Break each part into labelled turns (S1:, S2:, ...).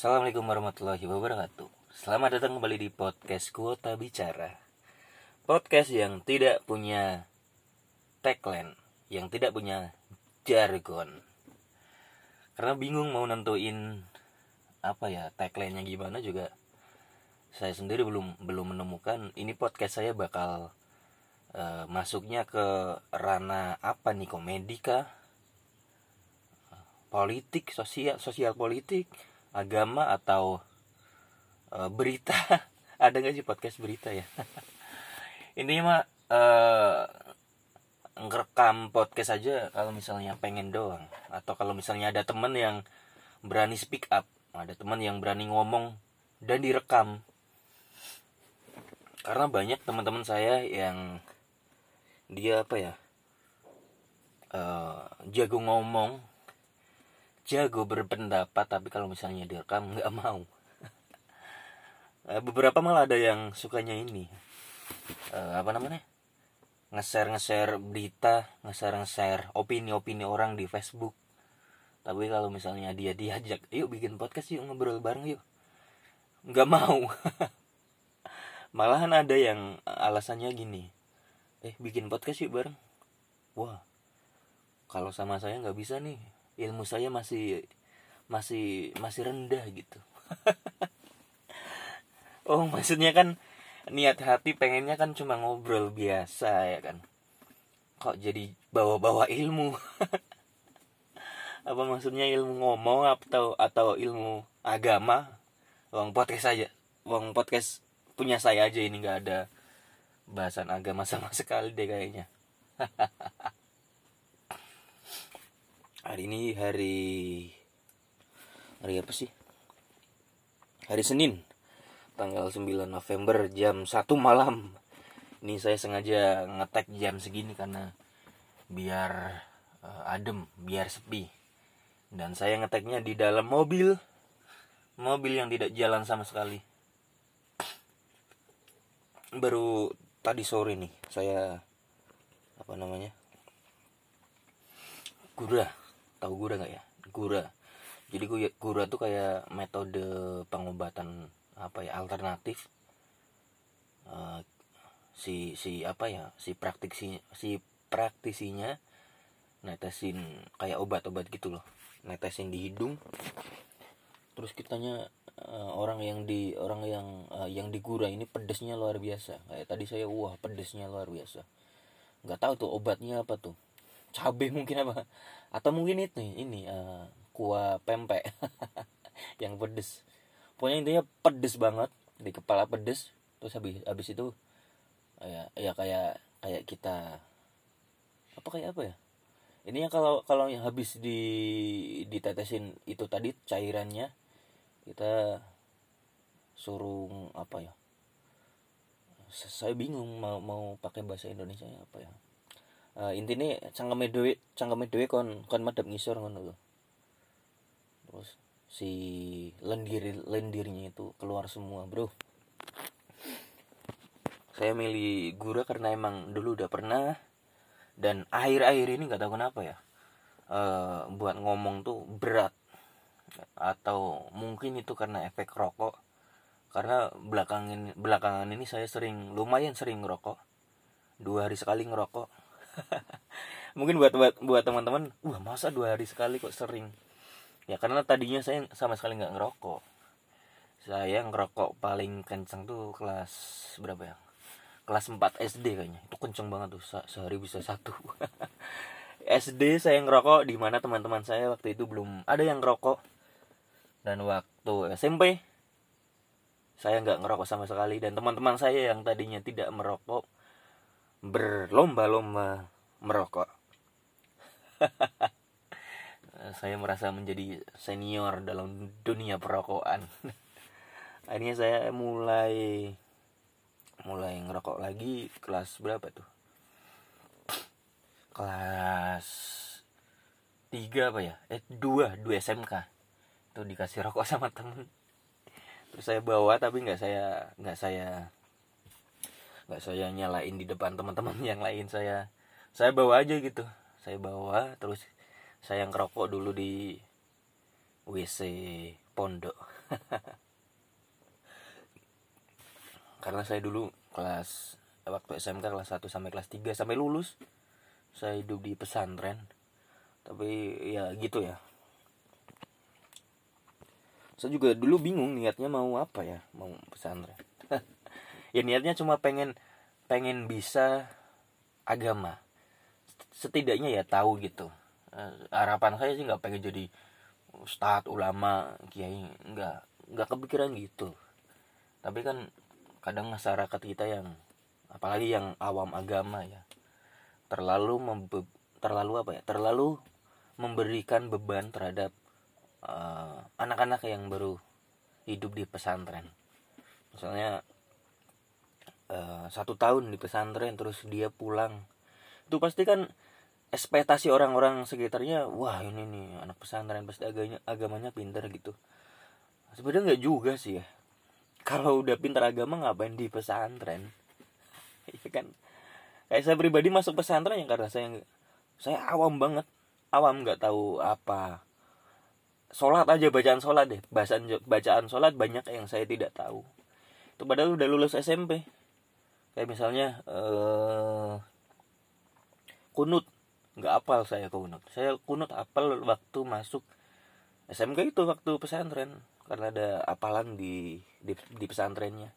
S1: Assalamualaikum warahmatullahi wabarakatuh. Selamat datang kembali di podcast Kuota Bicara. Podcast yang tidak punya tagline Yang tidak punya jargon. Karena bingung mau nentuin Apa ya tagline-nya gimana juga Saya sendiri belum belum menemukan. Ini podcast saya bakal uh, Masuknya ke ranah apa nih komedi kah? Politik sosial sosial politik agama atau uh, berita. Ada nggak sih podcast berita ya? Ini mah uh, ngerekam podcast aja kalau misalnya pengen doang. Atau kalau misalnya ada temen yang berani speak up. Ada teman yang berani ngomong dan direkam. Karena banyak teman-teman saya yang dia apa ya uh, jago ngomong jago berpendapat tapi kalau misalnya direkam nggak mau. Eh, beberapa malah ada yang sukanya ini. Uh, apa namanya? Nge-share nge-share berita nge-share nge-share opini-opini orang di Facebook. Tapi kalau misalnya dia diajak yuk bikin podcast yuk ngobrol bareng yuk. Nggak mau. Malahan ada yang alasannya gini. Eh bikin podcast yuk bareng. Wah kalau sama saya nggak bisa nih ilmu saya masih masih masih rendah gitu. Oh maksudnya kan niat hati pengennya kan cuma ngobrol biasa ya kan? Kok jadi bawa-bawa ilmu? Apa maksudnya ilmu ngomong atau atau ilmu agama? Uang podcast saja uang podcast punya saya aja ini nggak ada bahasan agama sama sekali deh kayaknya ini hari hari apa sih? Hari Senin tanggal 9 November jam 1 malam. Ini saya sengaja ngetek jam segini karena biar uh, adem biar sepi. Dan saya ngeteknya di dalam mobil. Mobil yang tidak jalan sama sekali. Baru tadi sore nih saya apa namanya? Gurah tahu gura nggak ya? Gura. Jadi gura tuh kayak metode pengobatan apa ya alternatif uh, si si apa ya si praktisi si praktisinya netesin kayak obat-obat gitu loh. Netesin di hidung. Terus kitanya uh, orang yang di orang yang uh, yang di gura ini pedesnya luar biasa. Kayak tadi saya wah pedesnya luar biasa. Nggak tahu tuh obatnya apa tuh cabe mungkin apa? Atau mungkin itu ini uh, kuah pempek yang pedes. Pokoknya intinya pedes banget di kepala pedes terus habis habis itu ya ya kayak kayak kita apa kayak apa ya? Ini ya kalau kalau yang habis di ditetesin itu tadi cairannya kita suruh apa ya saya bingung mau mau pakai bahasa Indonesia apa ya uh, intinya cangkeme dewe cangkeme dewe kon kon madep ngisor ngono lho. Terus si lendir lendirnya itu keluar semua bro. Saya milih gura karena emang dulu udah pernah dan akhir-akhir ini nggak tahu kenapa ya uh, buat ngomong tuh berat. Atau mungkin itu karena efek rokok. Karena belakangan belakangan ini saya sering lumayan sering ngerokok. Dua hari sekali ngerokok mungkin buat buat buat teman-teman wah masa dua hari sekali kok sering? Ya karena tadinya saya sama sekali nggak ngerokok. Saya ngerokok paling kenceng tuh kelas berapa ya? Kelas 4 SD kayaknya. Itu kenceng banget tuh Se sehari bisa satu. SD saya ngerokok di mana teman-teman saya waktu itu belum ada yang ngerokok. Dan waktu SMP saya nggak ngerokok sama sekali. Dan teman-teman saya yang tadinya tidak merokok berlomba-lomba merokok. saya merasa menjadi senior dalam dunia perokokan. Akhirnya saya mulai mulai ngerokok lagi kelas berapa tuh? Kelas 3 apa ya? Eh 2, 2 SMK. Tuh dikasih rokok sama temen. Terus saya bawa tapi nggak saya nggak saya nggak saya nyalain di depan teman-teman yang lain saya saya bawa aja gitu. Saya bawa terus saya ngerokok dulu di WC pondok. Karena saya dulu kelas waktu SMK kelas 1 sampai kelas 3 sampai lulus saya hidup di pesantren. Tapi ya gitu ya. Saya juga dulu bingung niatnya mau apa ya mau pesantren ya niatnya cuma pengen pengen bisa agama. Setidaknya ya tahu gitu. Uh, harapan saya sih nggak pengen jadi ustadz ulama kiai. Nggak nggak kepikiran gitu. Tapi kan kadang masyarakat kita yang apalagi yang awam agama ya terlalu membe terlalu apa ya terlalu memberikan beban terhadap Eh, anak-anak uh, yang baru hidup di pesantren. Misalnya uh, satu tahun di pesantren terus dia pulang. Itu pasti kan ekspektasi orang-orang sekitarnya wah ini nih anak pesantren pasti agamanya agamanya pinter gitu. Sebenarnya nggak juga sih ya. Kalau udah pinter agama ngapain di pesantren? Ya kan? Kayak saya pribadi masuk pesantren ya karena saya saya awam banget. Awam nggak tahu apa. Sholat aja bacaan sholat deh. Bacaan bacaan sholat banyak yang saya tidak tahu. Itu padahal udah lulus SMP kayak misalnya eh, kunut. Nggak apal saya kunut. Saya kunut apal waktu masuk SMK itu waktu pesantren. Karena ada apalan di di, di pesantrennya.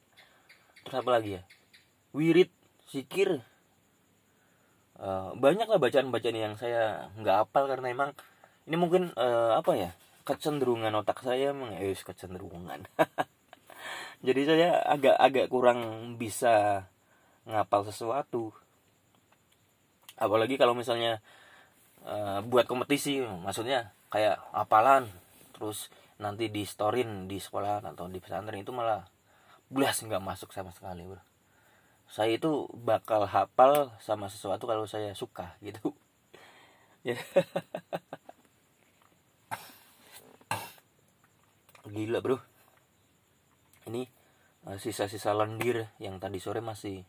S1: Terus apa lagi ya? Wirid sikir. Uh, banyak lah bacaan-bacaan yang saya nggak apal karena emang ini mungkin uh, apa ya? Kecenderungan otak saya emang eh kecenderungan. Jadi saya agak agak kurang bisa ngapal sesuatu. Apalagi kalau misalnya uh, buat kompetisi maksudnya kayak apalan terus nanti di storin di sekolah atau di pesantren itu malah belas nggak masuk sama sekali bro. Saya itu bakal hafal sama sesuatu kalau saya suka gitu. Ya. Gila bro. Ini uh, sisa-sisa lendir yang tadi sore masih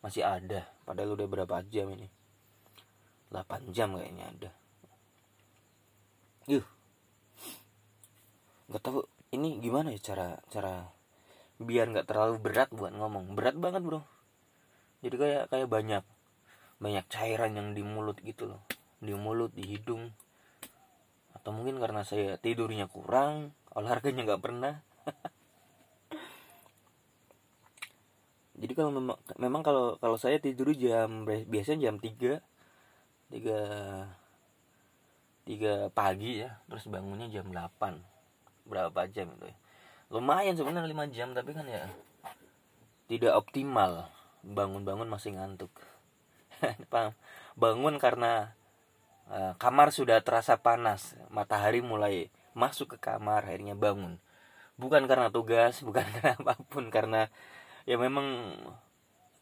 S1: masih ada. Padahal udah berapa jam ini? 8 jam kayaknya ada. Yuh. Nggak tahu ini gimana ya cara cara biar nggak terlalu berat buat ngomong. Berat banget bro. Jadi kayak kayak banyak banyak cairan yang di mulut gitu loh. Di mulut di hidung. Atau mungkin karena saya tidurnya kurang olahraganya nggak pernah jadi kalau memang memang kalau kalau saya tidur jam biasanya jam 3 tiga tiga pagi ya. Terus bangunnya jam 8 berapa jam itu ya? Lumayan sebenarnya 5 jam tapi kan ya tidak optimal. Bangun-bangun masih ngantuk. Bangun karena uh, kamar sudah terasa panas. Matahari mulai masuk ke kamar akhirnya bangun. Bukan karena tugas bukan karena apa pun karena ya memang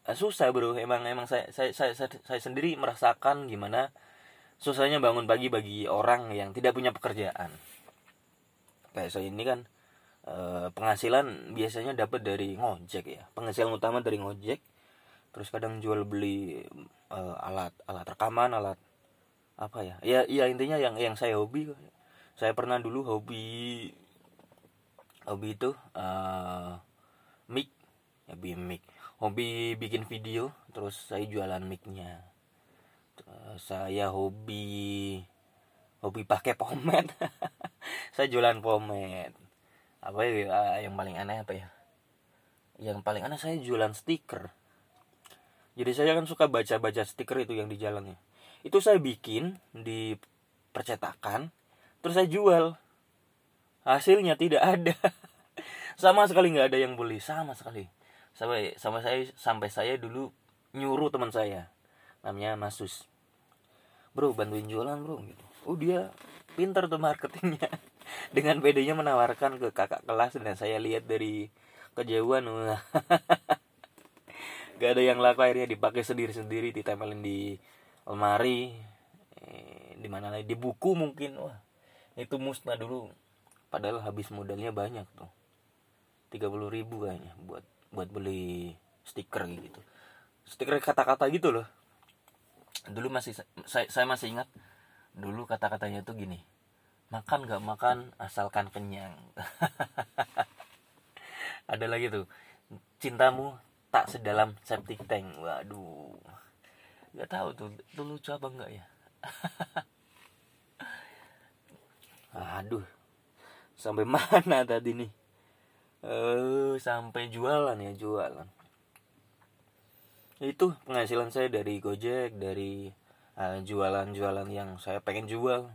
S1: eh, susah bro. Emang emang saya saya saya, saya, saya sendiri merasakan gimana susahnya bangun pagi bagi orang yang tidak punya pekerjaan. Kayak saya ini kan eh, penghasilan biasanya dapat dari ngojek ya. Penghasilan utama dari ngojek terus kadang jual beli uh, alat alat rekaman alat apa ya? Ya ya intinya yang yang saya hobi saya pernah dulu hobi hobi itu uh, mic ya mic. Hobi bikin video terus saya jualan micnya. Saya hobi hobi pakai pomade. Saya jualan pomade. Apa ya ah, yang paling aneh apa ya? Yang paling aneh saya jualan stiker. Jadi saya kan suka baca-baca stiker itu yang di jalannya itu saya bikin di percetakan terus saya jual. Hasilnya tidak ada. Sama sekali nggak ada yang beli sama sekali sampai sama saya sampai saya dulu nyuruh teman saya. Namanya Masus bro bantuin jualan bro gitu. Oh dia pinter tuh marketingnya. Dengan bedanya menawarkan ke kakak kelas dan saya lihat dari kejauhan wah. Gak ada yang laku akhirnya dipakai sendiri sendiri ditempelin di lemari. Eh, di mana lagi? Di buku mungkin wah. Itu musnah dulu. Padahal habis modalnya banyak tuh. 30 ribu kayaknya buat buat beli stiker gitu. Stiker kata-kata gitu loh. Dulu masih saya, saya masih ingat dulu kata-katanya tuh gini makan gak makan asalkan kenyang. Ada lagi tuh cintamu tak sedalam septic tank. Waduh. Nggak tahu tuh itu lucu apa enggak ya? Aduh. Sampai mana tadi nih eh sampai jualan ya jualan. Itu penghasilan saya dari Gojek dari jualan jualan-jualan yang saya pengen jual.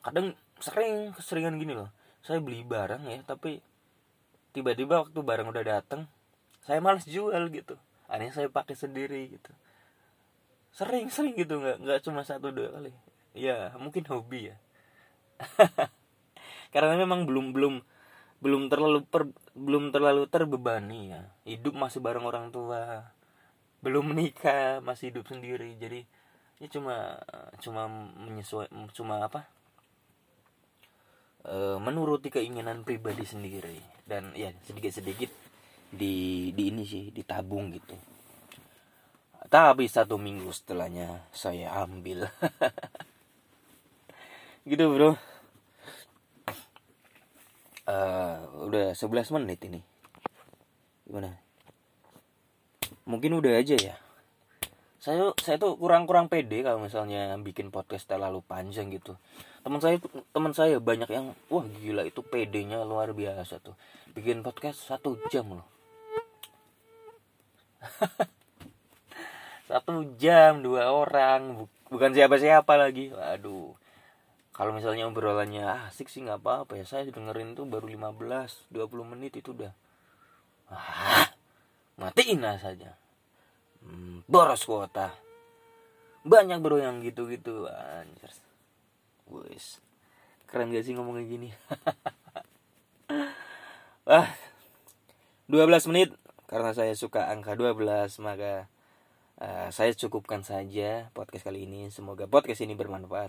S1: Kadang sering keseringan gini loh. Saya beli barang ya tapi tiba-tiba waktu barang udah dateng saya males jual gitu. Akhirnya saya pakai sendiri gitu. Sering sering gitu. Nggak nggak cuma satu dua kali. Ya mungkin hobi ya. Karena memang belum belum belum terlalu per, belum terlalu terbebani ya. Hidup masih bareng orang tua. Belum menikah masih hidup sendiri. Jadi ini cuma cuma menyesuaikan cuma apa? E, menuruti keinginan pribadi sendiri. Dan ya sedikit sedikit di di ini sih ditabung gitu. Tapi satu minggu setelahnya saya ambil. Gitu bro uh, udah 11 menit ini. Gimana? Mungkin udah aja ya. Saya saya tuh kurang-kurang pede kalau misalnya bikin podcast terlalu panjang gitu. Teman saya teman saya banyak yang wah gila itu pedenya luar biasa tuh. Bikin podcast satu jam loh. Satu jam dua orang bukan siapa-siapa lagi. Waduh kalau misalnya obrolannya asik sih nggak apa-apa ya. Saya dengerin tuh baru 15 20 menit itu udah. Ah matiin lah saja hmm, boros kuota. Banyak bro yang gitu-gitu. Anjir. Wes. Keren gak sih ngomong kayak gini? Ah 12 menit. Karena saya suka angka 12 maka uh, saya cukupkan saja podcast kali ini. Semoga podcast ini bermanfaat